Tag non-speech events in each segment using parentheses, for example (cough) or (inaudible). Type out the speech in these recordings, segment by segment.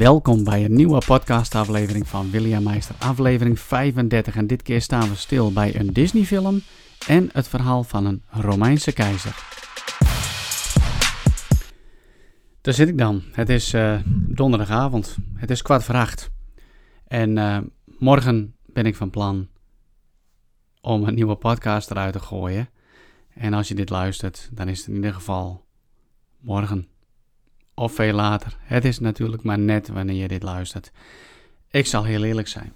Welkom bij een nieuwe podcastaflevering van William Meister, aflevering 35. En dit keer staan we stil bij een Disney-film en het verhaal van een Romeinse keizer. Daar zit ik dan. Het is uh, donderdagavond. Het is kwart voor acht. En uh, morgen ben ik van plan om een nieuwe podcast eruit te gooien. En als je dit luistert, dan is het in ieder geval morgen of veel later. Het is natuurlijk maar net wanneer je dit luistert. Ik zal heel eerlijk zijn.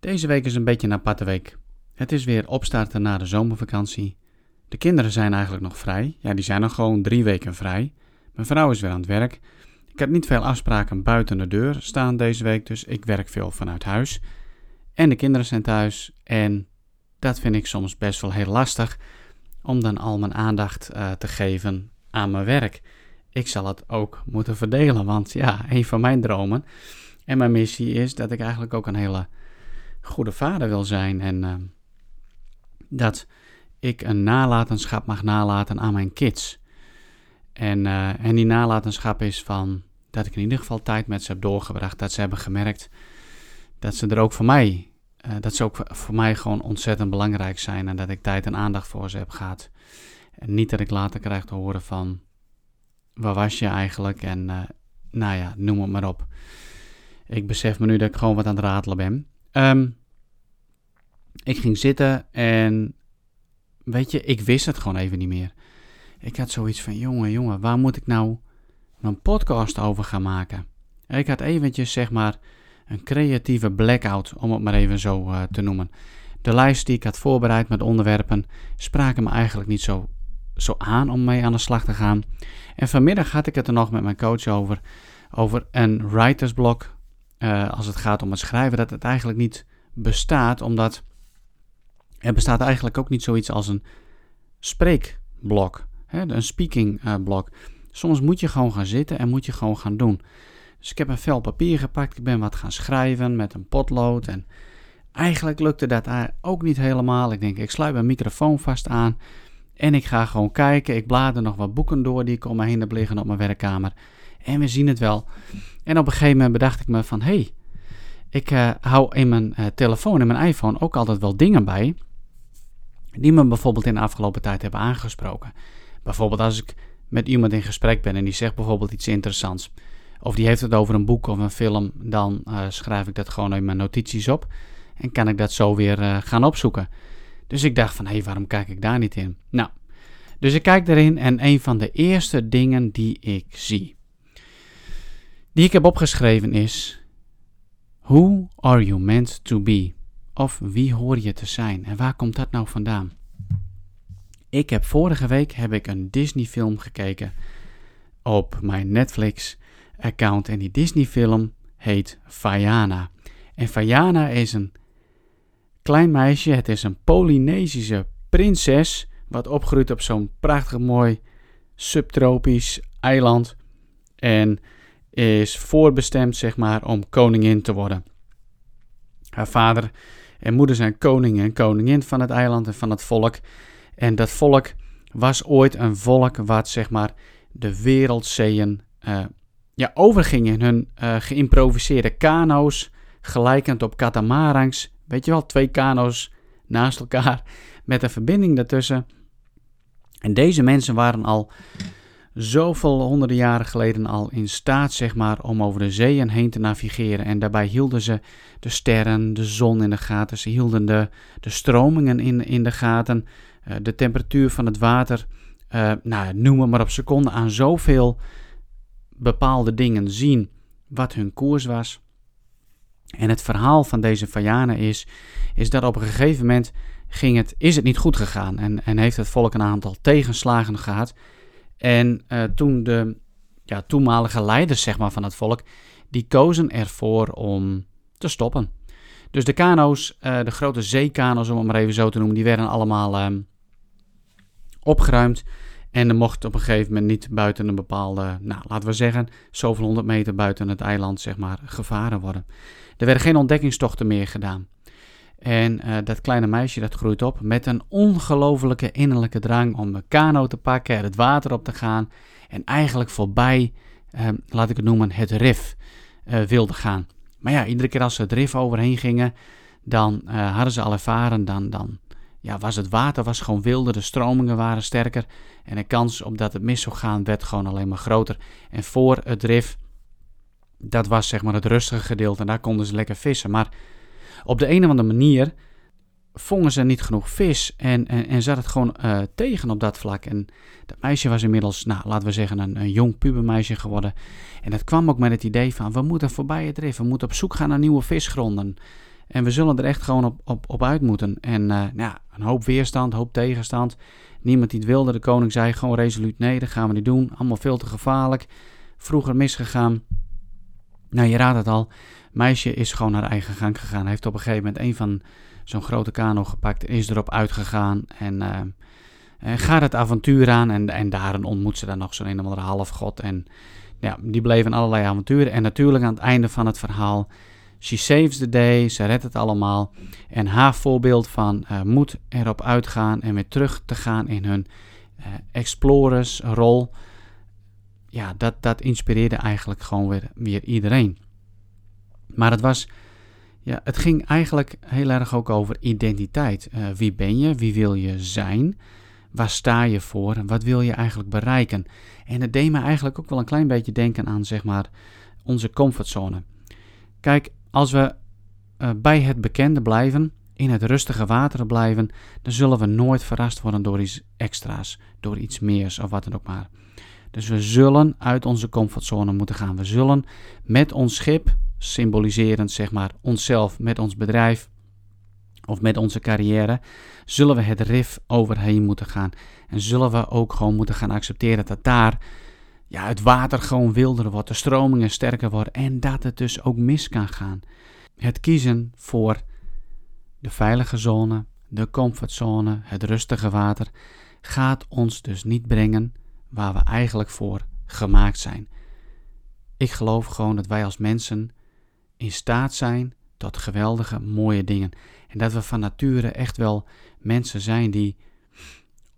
Deze week is een beetje een aparte week. Het is weer opstarten na de zomervakantie. De kinderen zijn eigenlijk nog vrij. Ja, die zijn nog gewoon drie weken vrij. Mijn vrouw is weer aan het werk. Ik heb niet veel afspraken buiten de deur staan deze week, dus ik werk veel vanuit huis. En de kinderen zijn thuis en dat vind ik soms best wel heel lastig om dan al mijn aandacht uh, te geven aan mijn werk ik zal het ook moeten verdelen. Want ja, een van mijn dromen en mijn missie is dat ik eigenlijk ook een hele goede vader wil zijn. En uh, dat ik een nalatenschap mag nalaten aan mijn kids. En, uh, en die nalatenschap is van dat ik in ieder geval tijd met ze heb doorgebracht. Dat ze hebben gemerkt dat ze er ook voor mij, uh, dat ze ook voor mij gewoon ontzettend belangrijk zijn. En dat ik tijd en aandacht voor ze heb gehad. En niet dat ik later krijg te horen van waar was je eigenlijk? En uh, nou ja, noem het maar op. Ik besef me nu dat ik gewoon wat aan het ratelen ben. Um, ik ging zitten en weet je, ik wist het gewoon even niet meer. Ik had zoiets van, jongen, jongen, waar moet ik nou mijn podcast over gaan maken? Ik had eventjes, zeg maar, een creatieve blackout, om het maar even zo uh, te noemen. De lijst die ik had voorbereid met onderwerpen spraken me eigenlijk niet zo zo aan om mee aan de slag te gaan. En vanmiddag had ik het er nog met mijn coach over. Over een writersblok. Uh, als het gaat om het schrijven. Dat het eigenlijk niet bestaat. Omdat er bestaat eigenlijk ook niet zoiets als een spreekblok. Hè, een speaking uh, blok. Soms moet je gewoon gaan zitten en moet je gewoon gaan doen. Dus ik heb een vel papier gepakt. Ik ben wat gaan schrijven met een potlood. En eigenlijk lukte dat ook niet helemaal. Ik denk, ik sluit mijn microfoon vast aan. En ik ga gewoon kijken. Ik blader nog wat boeken door die ik om me heen heb liggen op mijn werkkamer. En we zien het wel. En op een gegeven moment bedacht ik me van... hé, hey, ik uh, hou in mijn uh, telefoon en mijn iPhone ook altijd wel dingen bij... die me bijvoorbeeld in de afgelopen tijd hebben aangesproken. Bijvoorbeeld als ik met iemand in gesprek ben en die zegt bijvoorbeeld iets interessants... of die heeft het over een boek of een film... dan uh, schrijf ik dat gewoon in mijn notities op... en kan ik dat zo weer gaan opzoeken... Dus ik dacht van, hé, hey, waarom kijk ik daar niet in? Nou, dus ik kijk erin en een van de eerste dingen die ik zie, die ik heb opgeschreven is, Who are you meant to be? Of wie hoor je te zijn? En waar komt dat nou vandaan? Ik heb vorige week heb ik een Disney film gekeken op mijn Netflix account en die Disney film heet Vaiana. En Vaiana is een klein meisje. Het is een Polynesische prinses. Wat opgroeit op zo'n prachtig mooi subtropisch eiland. En is voorbestemd, zeg maar, om koningin te worden. Haar vader en moeder zijn koning en koningin van het eiland en van het volk. En dat volk was ooit een volk wat, zeg maar, de wereldzeeën uh, ja, overging in hun uh, geïmproviseerde kano's, gelijkend op katamarangs Weet je wel, twee kano's naast elkaar met een verbinding daartussen. En deze mensen waren al zoveel honderden jaren geleden al in staat, zeg maar, om over de zeeën heen te navigeren. En daarbij hielden ze de sterren, de zon in de gaten. Ze hielden de, de stromingen in, in de gaten, uh, de temperatuur van het water. Uh, nou, noem maar op seconden aan zoveel bepaalde dingen zien wat hun koers was. En het verhaal van deze Vajana is, is dat op een gegeven moment ging het, is het niet goed gegaan en, en heeft het volk een aantal tegenslagen gehad. En uh, toen de ja, toenmalige leiders zeg maar, van het volk, die kozen ervoor om te stoppen. Dus de kano's, uh, de grote zeekano's om het maar even zo te noemen, die werden allemaal uh, opgeruimd. En er mocht op een gegeven moment niet buiten een bepaalde, nou laten we zeggen, zoveel honderd meter buiten het eiland zeg maar, gevaren worden. Er werden geen ontdekkingstochten meer gedaan. En uh, dat kleine meisje dat groeit op met een ongelofelijke innerlijke drang om een kano te pakken, het water op te gaan en eigenlijk voorbij, uh, laat ik het noemen, het rif. uh, wilden gaan. Maar ja, iedere keer als ze het rif overheen gingen, dan uh, hadden ze al ervaren, dan, dan ja, was het water was gewoon wilder, de stromingen waren sterker en de kans op dat het mis zou gaan werd gewoon alleen maar groter. En voor het rif, dat was zeg maar het rustige gedeelte en daar konden ze lekker vissen. Maar op de een of andere manier vongen ze niet genoeg vis en, en, zat het gewoon uh, tegen op dat vlak. En dat meisje was inmiddels, nou, laten we zeggen, een, een jong pubermeisje geworden. En dat kwam ook met het idee van, we moeten voorbij het rif, we moeten op zoek gaan naar nieuwe visgronden. En we zullen er echt gewoon op, op, op uit moeten. En uh, nou ja, een hoop weerstand, een hoop tegenstand. Niemand die het wilde. De koning zei gewoon resoluut nee, dat gaan we niet doen. Allemaal veel te gevaarlijk. Vroeger misgegaan. Nou, je raadt het al. Meisje is gewoon haar eigen gang gegaan. Heeft op een gegeven moment een van zo'n grote kano gepakt. Is erop uitgegaan. En, uh, en gaat het avontuur aan. En, en daarin ontmoet ze dan nog zo'n een of andere halfgod. En ja, die bleven allerlei avonturen. En natuurlijk aan het einde van het verhaal She saves the day, ze redt het allemaal. En haar voorbeeld van uh, moet erop uitgaan en weer terug te gaan in hun uh, explorers-rol. Ja, dat, dat inspireerde eigenlijk gewoon weer, weer iedereen. Maar het was, ja, het ging eigenlijk heel erg ook over identiteit. Uh, wie ben je? Wie wil je zijn? Waar sta je voor? Wat wil je eigenlijk bereiken? En het deed me eigenlijk ook wel een klein beetje denken aan, zeg maar, onze comfortzone. Kijk, als we uh, bij het bekende blijven, in het rustige water blijven, dan zullen we nooit verrast worden door iets extra's, door iets meers of wat dan ook maar. Dus we zullen uit onze comfortzone moeten gaan. We zullen met ons schip, symboliserend zeg maar onszelf, met ons bedrijf of met onze carrière, zullen we het rif overheen moeten gaan. En zullen we ook gewoon moeten gaan accepteren dat daar ja, het water gewoon wilder wordt, de stromingen sterker worden en dat het dus ook mis kan gaan. Het kiezen voor de veilige zone, de comfortzone, het rustige water, gaat ons dus niet brengen waar we eigenlijk voor gemaakt zijn. Ik geloof gewoon dat wij als mensen in staat zijn tot geweldige, mooie dingen. En dat we van nature echt wel mensen zijn die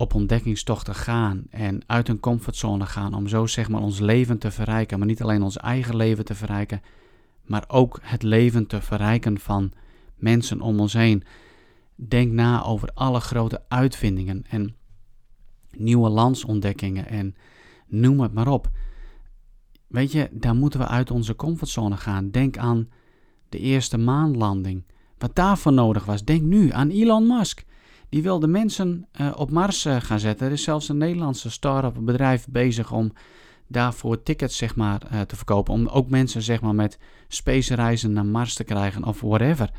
op ontdekkingstochten gaan en uit een comfortzone gaan om zo zeg maar ons leven te verrijken, maar niet alleen ons eigen leven te verrijken, maar ook het leven te verrijken van mensen om ons heen. Denk na over alle grote uitvindingen en nieuwe landsontdekkingen en noem het maar op. Weet je, daar moeten we uit onze comfortzone gaan. Denk aan de eerste maanlanding. Wat daarvoor nodig was. Denk nu aan Elon Musk. Die wilde mensen uh, op Mars uh, gaan zetten. Er is zelfs een Nederlandse start-up bedrijf bezig om daarvoor tickets zeg maar, uh, te verkopen. Om ook mensen zeg maar, met space reizen naar Mars te krijgen of whatever.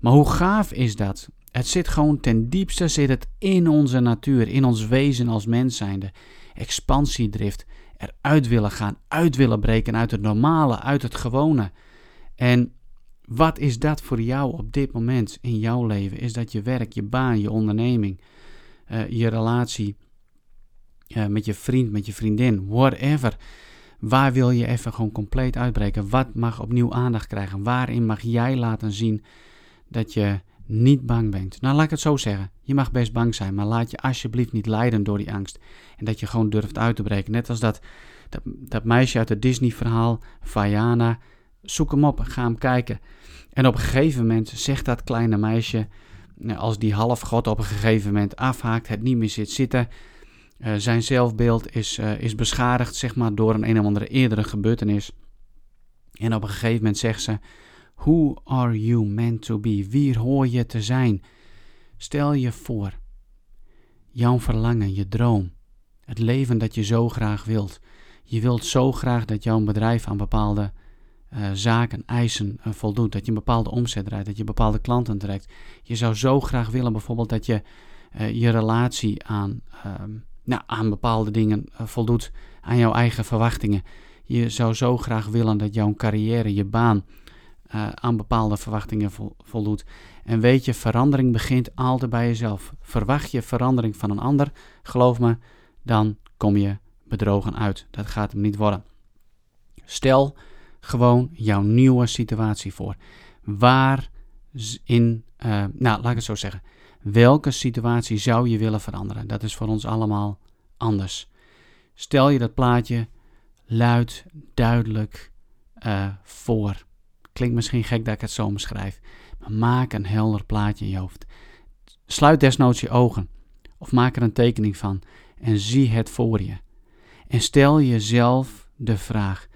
Maar hoe gaaf is dat? Het zit gewoon ten diepste zit het in onze natuur, in ons wezen als mens zijnde. Expansiedrift, eruit willen gaan, uit willen breken uit het normale, uit het gewone. En wat is dat voor jou op dit moment in jouw leven? Is dat je werk, je baan, je onderneming, uh, je relatie uh, met je vriend, met je vriendin, whatever. Waar wil je even gewoon compleet uitbreken? Wat mag opnieuw aandacht krijgen? Waarin mag jij laten zien dat je niet bang bent? Nou, laat ik het zo zeggen. Je mag best bang zijn, maar laat je alsjeblieft niet leiden door die angst. En dat je gewoon durft uit te breken. Net als dat, dat, meisje uit het Disney-verhaal, Vaiana. Zoek hem op, ga hem kijken. En op een gegeven moment zegt dat kleine meisje, nou, als die halfgod op een gegeven moment afhaakt, het niet meer zit zitten, uh, zijn zelfbeeld is, uh, is beschadigd zeg maar, door een een of andere eerdere gebeurtenis. En op een gegeven moment zegt ze: Who are you meant to be? Wie hoor je te zijn? Stel je voor, jouw verlangen, je droom, het leven dat je zo graag wilt. Je wilt zo graag dat jouw bedrijf aan bepaalde uh, zaken, eisen uh, voldoet. Dat je een bepaalde omzet draait, dat je bepaalde klanten trekt. Je zou zo graag willen bijvoorbeeld dat je uh, je relatie aan, ehm, nou, aan bepaalde dingen voldoet, aan jouw eigen verwachtingen. Je zou zo graag willen dat jouw carrière, je baan, aan bepaalde verwachtingen vo voldoet. En weet je, verandering begint altijd bij jezelf. Verwacht je verandering van een ander, geloof me, dan kom je bedrogen uit. Dat gaat hem niet worden. Stel gewoon jouw nieuwe situatie voor. Waar in, uh, nou laat ik het zo zeggen. Welke situatie zou je willen veranderen? Dat is voor ons allemaal anders. Stel je dat plaatje luid, duidelijk uh, voor. Klinkt misschien gek dat ik het zo omschrijf. Maar maak een helder plaatje in je hoofd. Sluit desnoods je ogen. Of maak er een tekening van. En zie het voor je. En stel jezelf de vraag: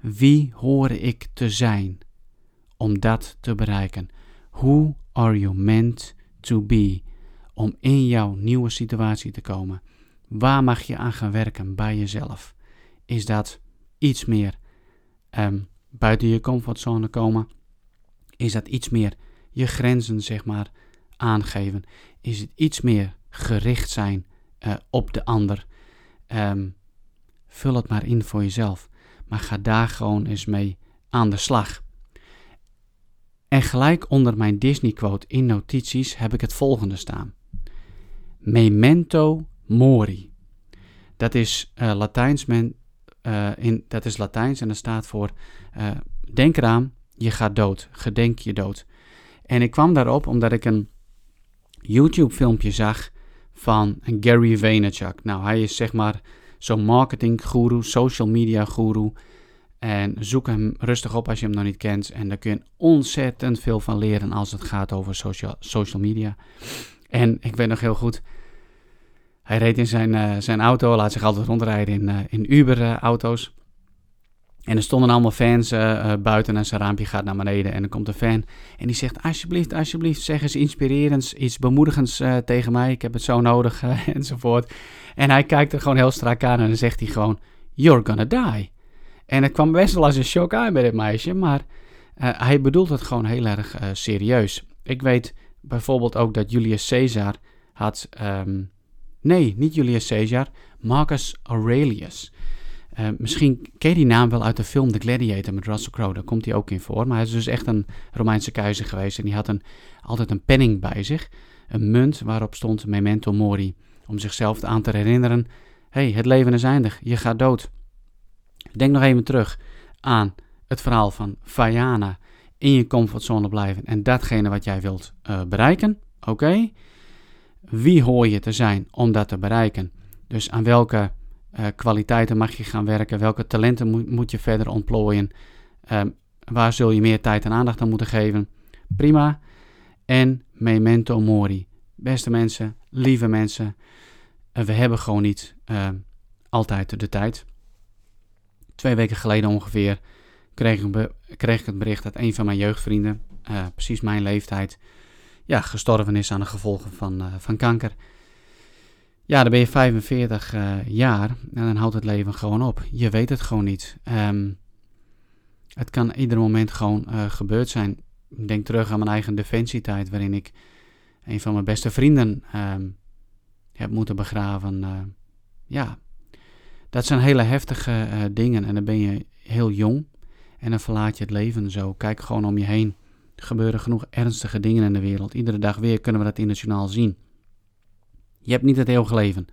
wie hoor ik te zijn om dat te bereiken? Who are you meant to be om in jouw nieuwe situatie te komen? Waar mag je aan gaan werken bij jezelf? Is dat iets meer um, buiten je comfortzone komen? Is dat iets meer je grenzen, zeg maar, aangeven? Is het iets meer gericht zijn uh, op de ander? Um, vul het maar in voor jezelf. Maar ga daar gewoon eens mee aan de slag. En gelijk onder mijn Disney-quote in notities heb ik het volgende staan. Memento mori. Dat is, uh, Latijns, men, uh, in, dat is Latijns en dat staat voor uh, denk eraan, je gaat dood, gedenk je dood. En ik kwam daarop omdat ik een YouTube filmpje zag van Gary Vaynerchuk. Nou, hij is zeg maar zo'n marketing guru, social media guru. En zoek hem rustig op als je hem nog niet kent. En daar kun je ontzettend veel van leren als het gaat over social, social media. En ik weet nog heel goed, hij reed in zijn, uh, zijn auto, laat zich altijd rondrijden in, uh, in Uber-auto's. En er stonden allemaal fans uh, buiten en zijn raampje gaat naar beneden. En dan komt een fan en die zegt: Alsjeblieft, alsjeblieft, zeg eens inspirerends, iets bemoedigends tegen mij. Ik heb het zo nodig, (laughs) enzovoort. En hij kijkt er gewoon heel strak aan en dan zegt hij gewoon: You're gonna die. En het kwam best wel als een shock aan bij dit meisje, maar hij bedoelt het gewoon heel erg serieus. Ik weet bijvoorbeeld ook dat Julius Caesar had. Um, Nee, niet Julius Caesar, Marcus Aurelius. Uh, misschien ken je die naam wel uit de film The Gladiator met Russell Crowe, daar komt hij ook in voor. Maar hij is dus echt een Romeinse keizer geweest en die had een, altijd een penning bij zich. Een munt waarop stond memento mori, om zichzelf aan te herinneren. hey, het leven is eindig, je gaat dood. Denk nog even terug aan het verhaal van Vajana. In je comfortzone blijven en datgene wat jij wilt uh, bereiken. Oké? Wie hoor je te zijn om dat te bereiken? Dus aan welke uh, kwaliteiten mag je gaan werken? Welke talenten moet, je verder ontplooien? Um, waar zul je meer tijd en aandacht aan moeten geven? Prima. En memento mori. Beste mensen, lieve mensen, uh, we hebben gewoon niet uh, altijd de tijd. Twee weken geleden ongeveer kreeg ik, kreeg ik het bericht dat een van mijn jeugdvrienden, precies mijn leeftijd, ja, gestorven is aan de gevolgen van, van kanker. Ja, dan ben je 45 uh, eh, jaar en dan houdt het leven gewoon op. Je weet het gewoon niet. Um, het kan ieder moment gewoon uh, gebeurd zijn. Denk terug aan mijn eigen defensietijd, waarin ik een van mijn beste vrienden um, heb moeten begraven. ja, dat zijn hele heftige dingen en dan ben je heel jong en dan verlaat je het leven zo. Kijk gewoon om je heen. Er gebeuren genoeg ernstige dingen in de wereld. Iedere dag weer kunnen we dat internationaal zien. Je hebt niet het eeuwige leven.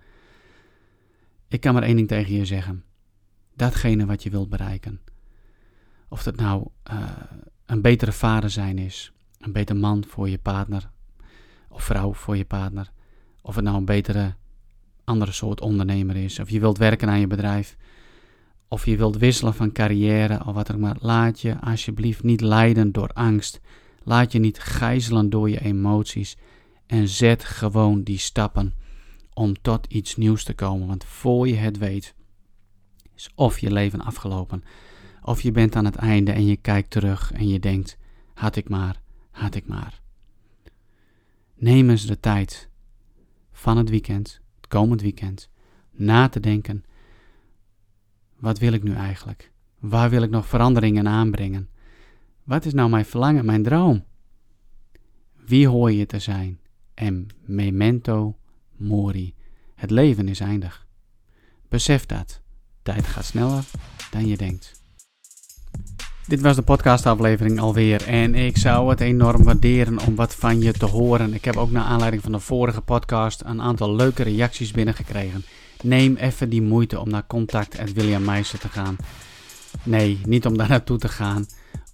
Ik kan maar één ding tegen je zeggen. Datgene wat je wilt bereiken. Of dat nou uh, een betere vader zijn is, een beter man voor je partner of vrouw voor je partner. Of het nou een betere andere soort ondernemer is. Of je wilt werken aan je bedrijf. Of je wilt wisselen van carrière of wat ook maar. Laat je alsjeblieft niet leiden door angst. Laat je niet gijzelen door je emoties. En zet gewoon die stappen om tot iets nieuws te komen. Want voor je het weet, is of je leven afgelopen. Of je bent aan het einde en je kijkt terug en je denkt: had ik maar, had ik maar. Neem eens de tijd van het weekend, het komend weekend, na te denken wat wil ik nu eigenlijk? Waar wil ik nog veranderingen aanbrengen? Wat is nou mijn verlangen, mijn droom? Wie hoor je te zijn? En memento mori. Het leven is eindig. Besef dat. Tijd gaat sneller dan je denkt. Dit was de podcastaflevering alweer en ik zou het enorm waarderen om wat van je te horen. Ik heb ook naar aanleiding van de vorige podcast een aantal leuke reacties binnengekregen. Neem even die moeite om naar contact William Meister te gaan. Nee, niet om daar naartoe te gaan.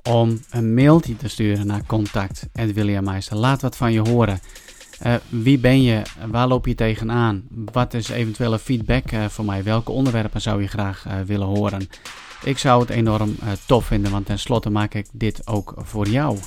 Om een mailtje te sturen naar contact William Meister. Laat wat van je horen. Uh, wie ben je? Waar loop je tegenaan? Wat is eventuele feedback uh, voor mij? Welke onderwerpen zou je graag uh, willen horen? Ik zou het enorm tof vinden, want tenslotte maak ik dit ook voor jou.